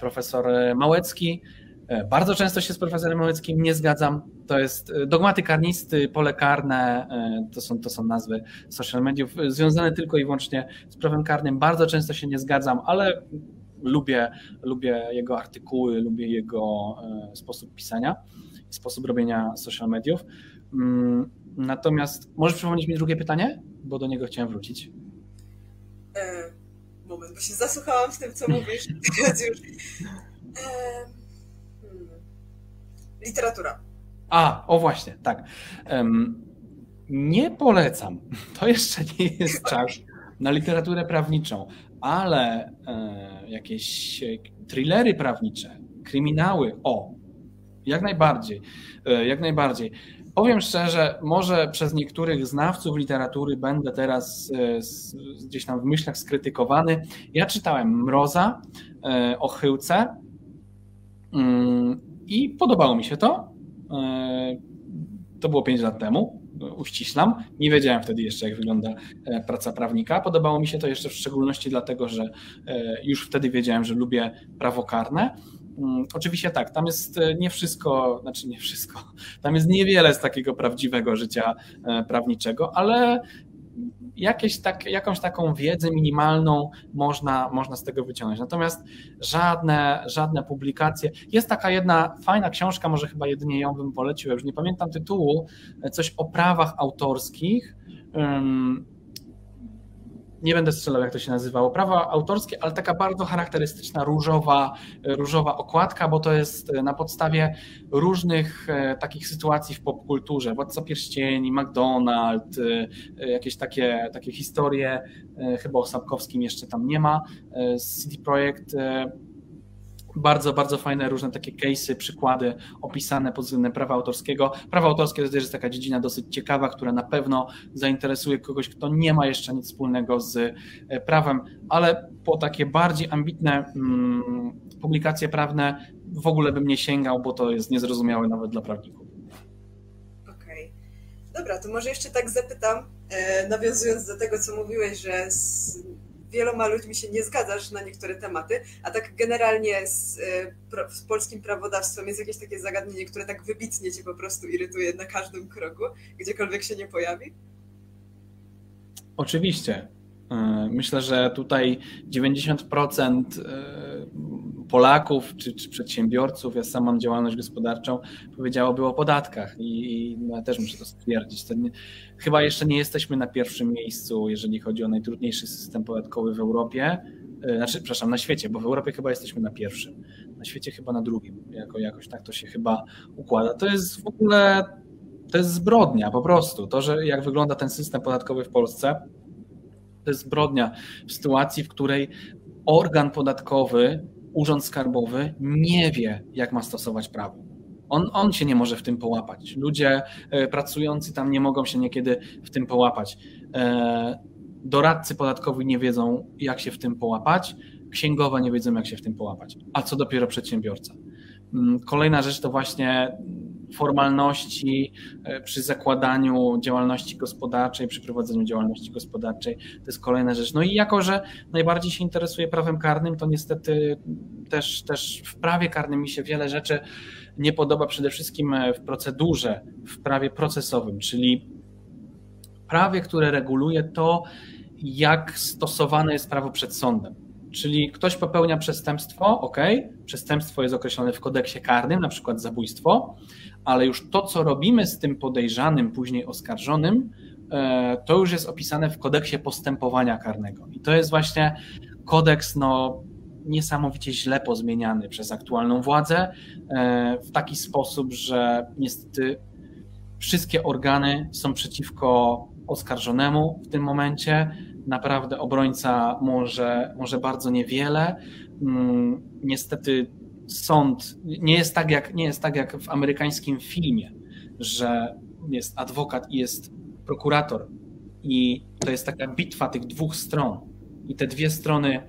profesor Małecki. E, bardzo często się z profesorem Małeckim nie zgadzam. To jest e, dogmaty karnisty, pole karne, e, to są, to są nazwy social mediów, związane tylko i wyłącznie z prawem karnym. Bardzo często się nie zgadzam, ale lubię, lubię jego artykuły, lubię jego sposób pisania, sposób robienia social mediów. Natomiast możesz przypomnieć mi drugie pytanie, bo do niego chciałem wrócić.
E, moment, bo się zasłuchałam w tym, co mówisz. [laughs] już. E literatura.
A, o właśnie, tak. Um, nie polecam. [laughs] To jeszcze nie jest [laughs] czas na literaturę prawniczą, ale e, jakieś thrillery prawnicze, kryminały, o, jak najbardziej, e, jak najbardziej. Powiem szczerze, może przez niektórych znawców literatury będę teraz e, gdzieś tam w myślach skrytykowany. Ja czytałem Mroza e, o Chyłce. Mm, i podobało mi się to. E, to było 5 lat temu, uściślam. Nie wiedziałem wtedy jeszcze, jak wygląda praca prawnika. Podobało mi się to jeszcze w szczególności dlatego, że już wtedy wiedziałem, że lubię prawo karne. Mm, oczywiście tak, tam jest nie wszystko, znaczy nie wszystko, [laughs] tam jest niewiele z takiego prawdziwego życia prawniczego, ale jakieś tak, jakąś taką wiedzę minimalną można, można z tego wyciągnąć. Natomiast żadne, żadne publikacje. Jest taka jedna fajna książka, może chyba jedynie ją bym polecił, już nie pamiętam tytułu, coś o prawach autorskich nie będę strzelał, jak to się nazywało, prawa autorskie, ale taka bardzo charakterystyczna różowa, różowa okładka, bo to jest na podstawie różnych e, takich sytuacji w popkulturze. Władca Pierścieni, McDonald, e, jakieś takie, takie historie, e, chyba o Sapkowskim jeszcze tam nie ma. CD Projekt bardzo, bardzo fajne różne takie case'y, przykłady opisane pod względem prawa autorskiego. Prawo autorskie to też jest taka dziedzina dosyć ciekawa, która na pewno zainteresuje kogoś, kto nie ma jeszcze nic wspólnego z e, prawem, ale po takie bardziej ambitne mm, publikacje prawne w ogóle bym nie sięgał, bo to jest niezrozumiałe nawet dla prawników.
Okej. Okay. Dobra, to może jeszcze tak zapytam, e, nawiązując do tego, co mówiłeś, że z wieloma ludźmi się nie zgadzasz na niektóre tematy, a tak generalnie z, e, z, polskim prawodawstwem jest jakieś takie zagadnienie, które tak wybitnie cię po prostu irytuje na każdym kroku, gdziekolwiek się nie pojawi?
Oczywiście. E, myślę, że tutaj 90% Polaków czy, czy, przedsiębiorców, ja sam mam działalność gospodarczą, powiedziałoby o podatkach i, i no, ja też muszę to stwierdzić. To nie, chyba jeszcze nie jesteśmy na pierwszym miejscu, jeżeli chodzi o najtrudniejszy system podatkowy w Europie, e, znaczy, przepraszam, na świecie, bo w Europie chyba jesteśmy na pierwszym, na świecie chyba na drugim, jako, jakoś tak to się chyba układa. To jest w ogóle, to jest zbrodnia po prostu. To, że jak wygląda ten system podatkowy w Polsce, to jest zbrodnia w sytuacji, w której organ podatkowy Urząd Skarbowy nie wie, jak ma stosować prawo. On, on się nie może w tym połapać. Ludzie e, pracujący tam nie mogą się niekiedy w tym połapać. E, doradcy podatkowi nie wiedzą, jak się w tym połapać. Księgowa nie wiedzą, jak się w tym połapać. A co dopiero przedsiębiorca. Mm, kolejna rzecz to właśnie formalności e, przy zakładaniu działalności gospodarczej, przy prowadzeniu działalności gospodarczej. To jest kolejna rzecz. No i jako, że najbardziej się interesuje prawem karnym, to niestety też, też w prawie karnym mi się wiele rzeczy nie podoba, przede wszystkim w procedurze, w prawie procesowym, czyli prawie, które reguluje to, jak stosowane jest prawo przed sądem. Czyli ktoś popełnia przestępstwo, ok, przestępstwo jest określone w kodeksie karnym, na przykład zabójstwo, ale już to, co robimy z tym podejrzanym, później oskarżonym, e, to już jest opisane w kodeksie postępowania karnego. I to jest właśnie kodeks no, niesamowicie źle pozmieniany przez aktualną władzę e, w taki sposób, że niestety wszystkie organy są przeciwko oskarżonemu w tym momencie. Naprawdę obrońca może, może bardzo niewiele. Mm, niestety sąd nie jest tak jak, nie jest tak jak w amerykańskim filmie, że jest adwokat i jest prokurator i to jest taka bitwa tych dwóch stron i te dwie strony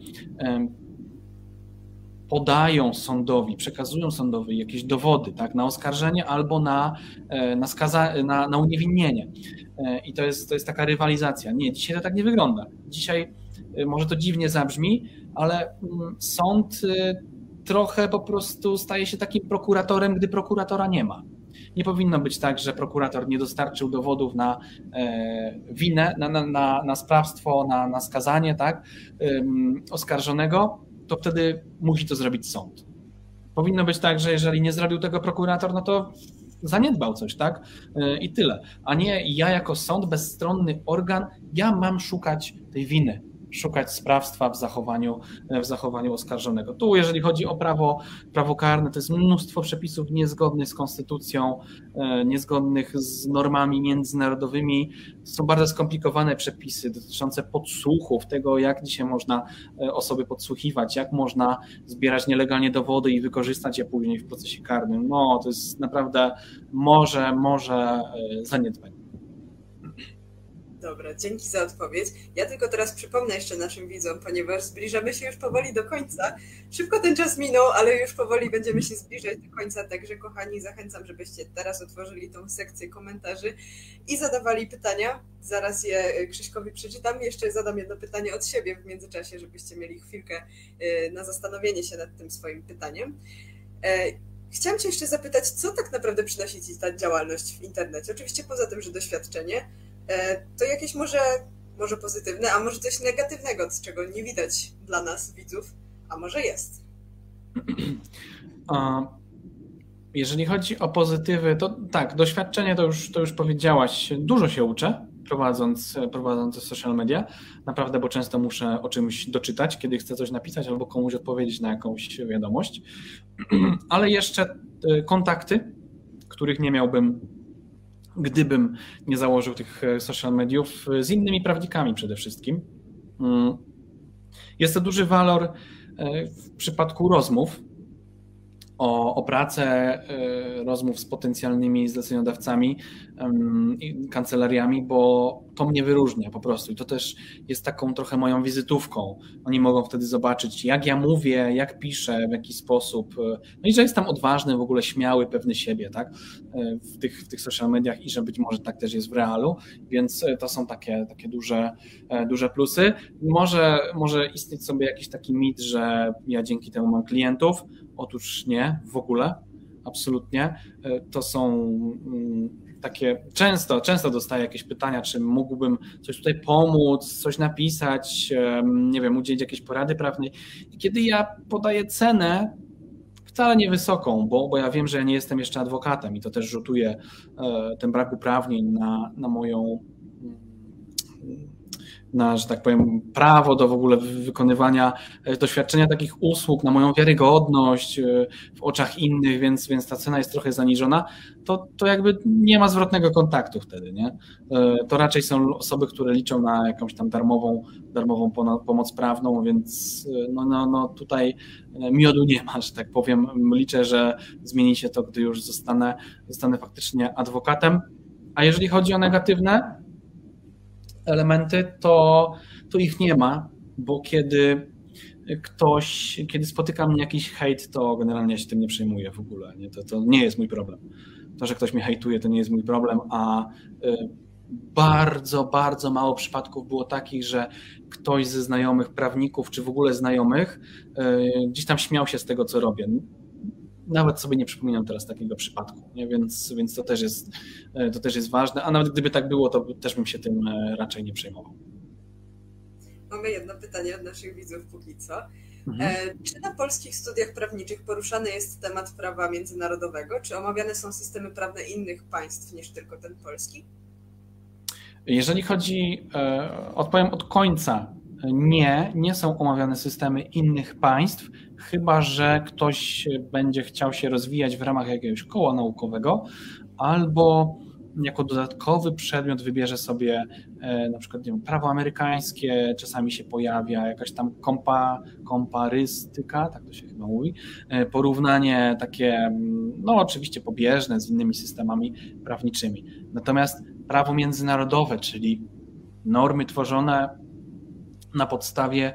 podają sądowi, przekazują sądowi jakieś dowody tak, na oskarżenie albo na, e, na, skaza, na, na uniewinnienie. E, I to jest, to jest taka rywalizacja. Nie, dzisiaj to tak nie wygląda. Dzisiaj e, może to dziwnie zabrzmi, ale mm, sąd trochę po prostu staje się takim prokuratorem, gdy prokuratora nie ma. Nie powinno być tak, że prokurator nie dostarczył dowodów na winę, na, na, na, na sprawstwo, na, na skazanie tak, oskarżonego, to wtedy musi to zrobić sąd. Powinno być tak, że jeżeli nie zrobił tego prokurator, no to zaniedbał coś, tak? E, I tyle. A nie ja jako sąd, bezstronny organ, ja mam szukać tej winy szukać sprawstwa w zachowaniu, w zachowaniu oskarżonego. Tu, jeżeli chodzi o prawo, prawo karne, to jest mnóstwo przepisów niezgodnych z konstytucją, e, niezgodnych z normami międzynarodowymi. Są bardzo skomplikowane przepisy dotyczące podsłuchów, tego jak dzisiaj można e, osoby podsłuchiwać, jak można zbierać nielegalnie dowody i wykorzystać je później w procesie karnym. No, to jest naprawdę może, może e, zaniedbanie.
Dobra, dzięki za odpowiedź. Ja tylko teraz przypomnę jeszcze naszym widzom, ponieważ zbliżamy się już powoli do końca. Szybko ten czas minął, ale już powoli będziemy się zbliżać do końca, także kochani, zachęcam, żebyście teraz otworzyli tą sekcję komentarzy i zadawali pytania. Zaraz je Krzyśkowi przeczytam. Jeszcze zadam jedno pytanie od siebie w międzyczasie, żebyście mieli chwilkę y, na zastanowienie się nad tym swoim pytaniem. E, chciałam Cię jeszcze zapytać, co tak naprawdę przynosi Ci ta działalność w internecie? Oczywiście poza tym, że doświadczenie, E, to jakieś może, może pozytywne, a może coś negatywnego, z czego nie widać dla nas, widzów, a może jest.
Jeżeli chodzi o pozytywy, to tak, doświadczenie to już, to już powiedziałaś, dużo się uczę prowadząc, prowadząc social media, naprawdę, bo często muszę o czymś doczytać, kiedy chcę coś napisać albo komuś odpowiedzieć na jakąś wiadomość, [clears throat] ale jeszcze e, kontakty, których nie miałbym gdybym nie założył tych e, social mediów z innymi prawnikami przede wszystkim. Mm. Jest to duży walor e, w przypadku rozmów, o, o pracę e, rozmów z potencjalnymi zleceniodawcami kancelariami, bo to mnie wyróżnia po prostu i to też jest taką trochę moją wizytówką. Oni mogą wtedy zobaczyć, jak ja mówię, jak piszę, w jaki sposób. E, no i że jestem odważny, w ogóle śmiały, pewny siebie, tak? E, w tych, w tych social mediach i że być może tak też jest w realu, więc to są takie, takie duże, duże plusy. Może, może istnieć sobie jakiś taki mit, że ja dzięki temu mam klientów. Otóż nie, w ogóle, absolutnie. E, to są mm, takie, często, często dostaję jakieś pytania, czy mógłbym coś tutaj pomóc, coś napisać, nie wiem, udzielić jakiejś porady prawnej. I kiedy ja podaję cenę, wcale niewysoką, bo, bo ja wiem, że ja nie jestem jeszcze adwokatem i to też rzutuje e, ten brak uprawnień na, na moją na, że tak powiem, prawo do w ogóle wykonywania e, doświadczenia takich usług, na moją wiarygodność e, w oczach innych, więc, więc ta cena jest trochę zaniżona, to, to jakby nie ma zwrotnego kontaktu wtedy, nie? E, to raczej są osoby, które liczą na jakąś tam darmową, darmową pomoc prawną, więc no, no, no tutaj miodu nie ma, że tak powiem. Liczę, że zmieni się to, gdy już zostanę, zostanę faktycznie adwokatem. A jeżeli chodzi o negatywne, elementy, to, to ich nie ma, bo kiedy ktoś, kiedy spotyka mnie jakiś hejt, to generalnie się tym nie przejmuję w ogóle. Nie? To, to nie jest mój problem. To, że ktoś mnie hejtuje, to nie jest mój problem, a y, bardzo, bardzo mało przypadków było takich, że ktoś ze znajomych prawników, czy w ogóle znajomych, y, gdzieś tam śmiał się z tego, co robię nawet sobie nie przypominam teraz takiego przypadku, nie? Więc, więc to, też jest, e, to też jest ważne, a nawet gdyby tak było, to też bym się tym e, raczej nie przejmował.
Mamy jedno pytanie od naszych widzów póki co. Mhm. E, czy na polskich studiach prawniczych poruszany jest temat prawa międzynarodowego? Czy omawiane są systemy prawne innych państw niż tylko ten polski?
Jeżeli chodzi, odpowiem od końca. Nie, nie są omawiane systemy innych państw chyba że ktoś będzie chciał się rozwijać w ramach jakiegoś koła naukowego, albo jako dodatkowy przedmiot wybierze sobie e, na przykład nie wiem, prawo amerykańskie, czasami się pojawia jakaś tam kompa, komparystyka, tak to się chyba mówi, e, porównanie takie, no oczywiście pobieżne z innymi systemami prawniczymi. Natomiast prawo międzynarodowe, czyli normy tworzone na podstawie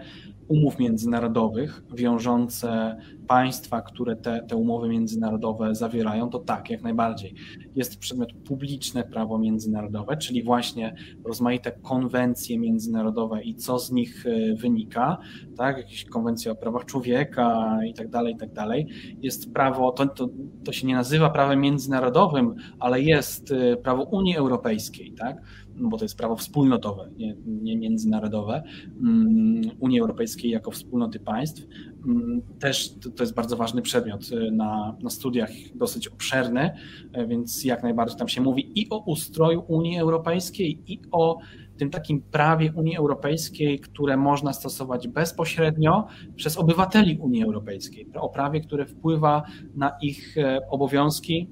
umów międzynarodowych wiążące państwa, które te, te umowy międzynarodowe zawierają, to tak, jak najbardziej. Jest przedmiot publiczne prawo międzynarodowe, czyli właśnie rozmaite konwencje międzynarodowe i co z nich e, wynika, tak, jakieś konwencje o prawach człowieka i tak dalej, i tak dalej. Jest prawo, to, to, to się nie nazywa prawem międzynarodowym, ale jest e, prawo Unii Europejskiej, tak, no bo to jest prawo wspólnotowe, nie, nie międzynarodowe, mm, Unii Europejskiej jako wspólnoty państw. Mm, też to jest bardzo ważny przedmiot y, na, na studiach, dosyć obszerny, y, więc jak najbardziej tam się mówi i o ustroju Unii Europejskiej, i o tym takim prawie Unii Europejskiej, które można stosować bezpośrednio przez obywateli Unii Europejskiej, o prawie, które wpływa na ich e, obowiązki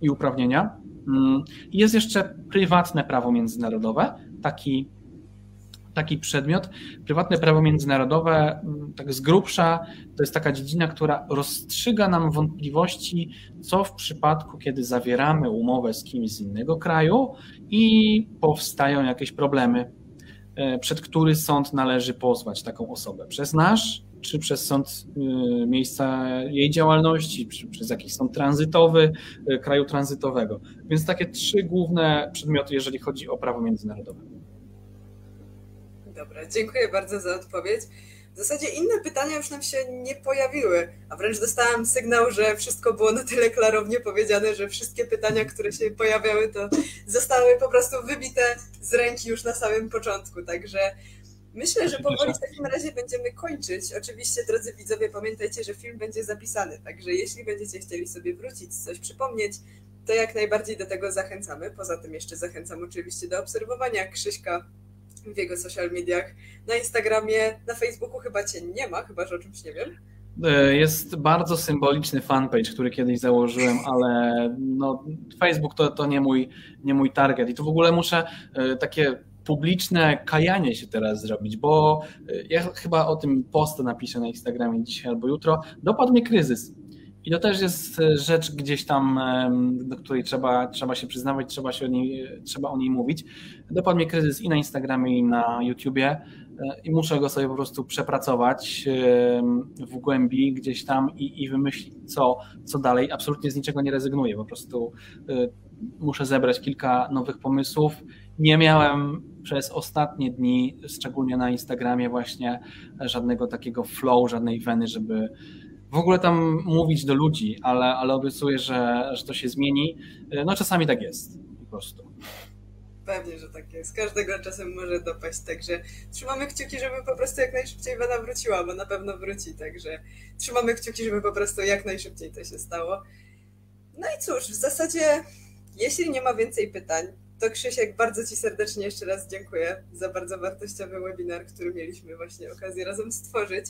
i uprawnienia. Mm, jest jeszcze prywatne prawo międzynarodowe, taki, taki przedmiot. Prywatne prawo międzynarodowe, mm, tak z grubsza, to jest taka dziedzina, która rozstrzyga nam wątpliwości, co w przypadku, kiedy zawieramy umowę z kimś z innego kraju i powstają jakieś problemy, e, przed który sąd należy pozwać taką osobę. Przez nasz czy przez sąd y, miejsca jej działalności, czy przez jakiś sąd tranzytowy, y, kraju tranzytowego. Więc takie trzy główne przedmioty, jeżeli chodzi o prawo międzynarodowe.
Dobra, dziękuję bardzo za odpowiedź. W zasadzie inne pytania już nam się nie pojawiły, a wręcz dostałam sygnał, że wszystko było na tyle klarownie powiedziane, że wszystkie pytania, które się pojawiały, to zostały po prostu wybite z ręki już na samym początku. Także Myślę, że powoli w takim razie będziemy kończyć. Oczywiście, drodzy widzowie, pamiętajcie, że film będzie zapisany, także jeśli będziecie chcieli sobie wrócić, coś przypomnieć, to jak najbardziej do tego zachęcamy. Poza tym jeszcze zachęcam oczywiście do obserwowania Krzyśka w jego social mediach. Na Instagramie, na Facebooku chyba cię nie ma, chyba że o czymś nie wiem.
E, jest bardzo symboliczny fanpage, który kiedyś założyłem, ale no, Facebook to, to nie, mój, nie mój target. I tu w ogóle muszę e, takie publiczne kajanie się teraz zrobić, bo y, ja chyba o tym post napiszę na Instagramie dzisiaj albo jutro. Dopadł mnie kryzys. I to też jest y, rzecz gdzieś tam, do której trzeba, trzeba się przyznawać, trzeba, się o niej, trzeba o niej mówić. Dopadł mnie kryzys i na Instagramie, i na YouTubie y, i muszę go sobie po prostu przepracować w głębi gdzieś tam i, i wymyślić, co, co dalej. Absolutnie z niczego nie rezygnuję, po prostu muszę zebrać kilka nowych pomysłów. Nie miałem przez ostatnie dni, szczególnie na Instagramie, właśnie żadnego takiego flow, żadnej weny, żeby w ogóle tam mówić do ludzi, ale, ale obiecuję, że, że to się zmieni. No czasami tak jest po prostu.
Pewnie, że tak jest. Każdego czasem może dopaść, także trzymamy kciuki, żeby po prostu jak najszybciej Wena wróciła, bo na pewno wróci, także trzymamy kciuki, żeby po prostu jak najszybciej to się stało. No i cóż, w zasadzie, jeśli nie ma więcej pytań, to Krzysiek, bardzo Ci serdecznie jeszcze raz dziękuję za bardzo wartościowy webinar, który mieliśmy właśnie okazję razem stworzyć.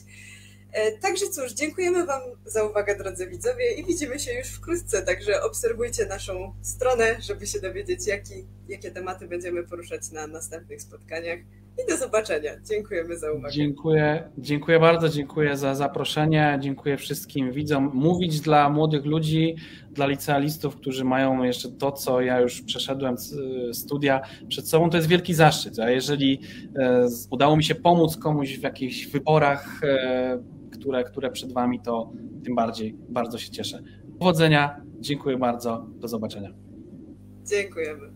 E, także cóż, dziękujemy Wam za uwagę, drodzy widzowie, i widzimy się już wkrótce. Także obserwujcie naszą stronę, żeby się dowiedzieć, jaki, jakie tematy będziemy poruszać na następnych spotkaniach. I do zobaczenia. Dziękujemy za uwagę.
Dziękuję, dziękuję bardzo, dziękuję za zaproszenie, dziękuję wszystkim widzom. Mówić dla młodych ludzi, dla licealistów, którzy mają jeszcze to, co ja już przeszedłem studia przed sobą, to jest wielki zaszczyt. A jeżeli e, udało mi się pomóc komuś w jakichś wyborach, e, które, które przed Wami, to tym bardziej bardzo się cieszę. Powodzenia, dziękuję bardzo, do zobaczenia.
Dziękujemy.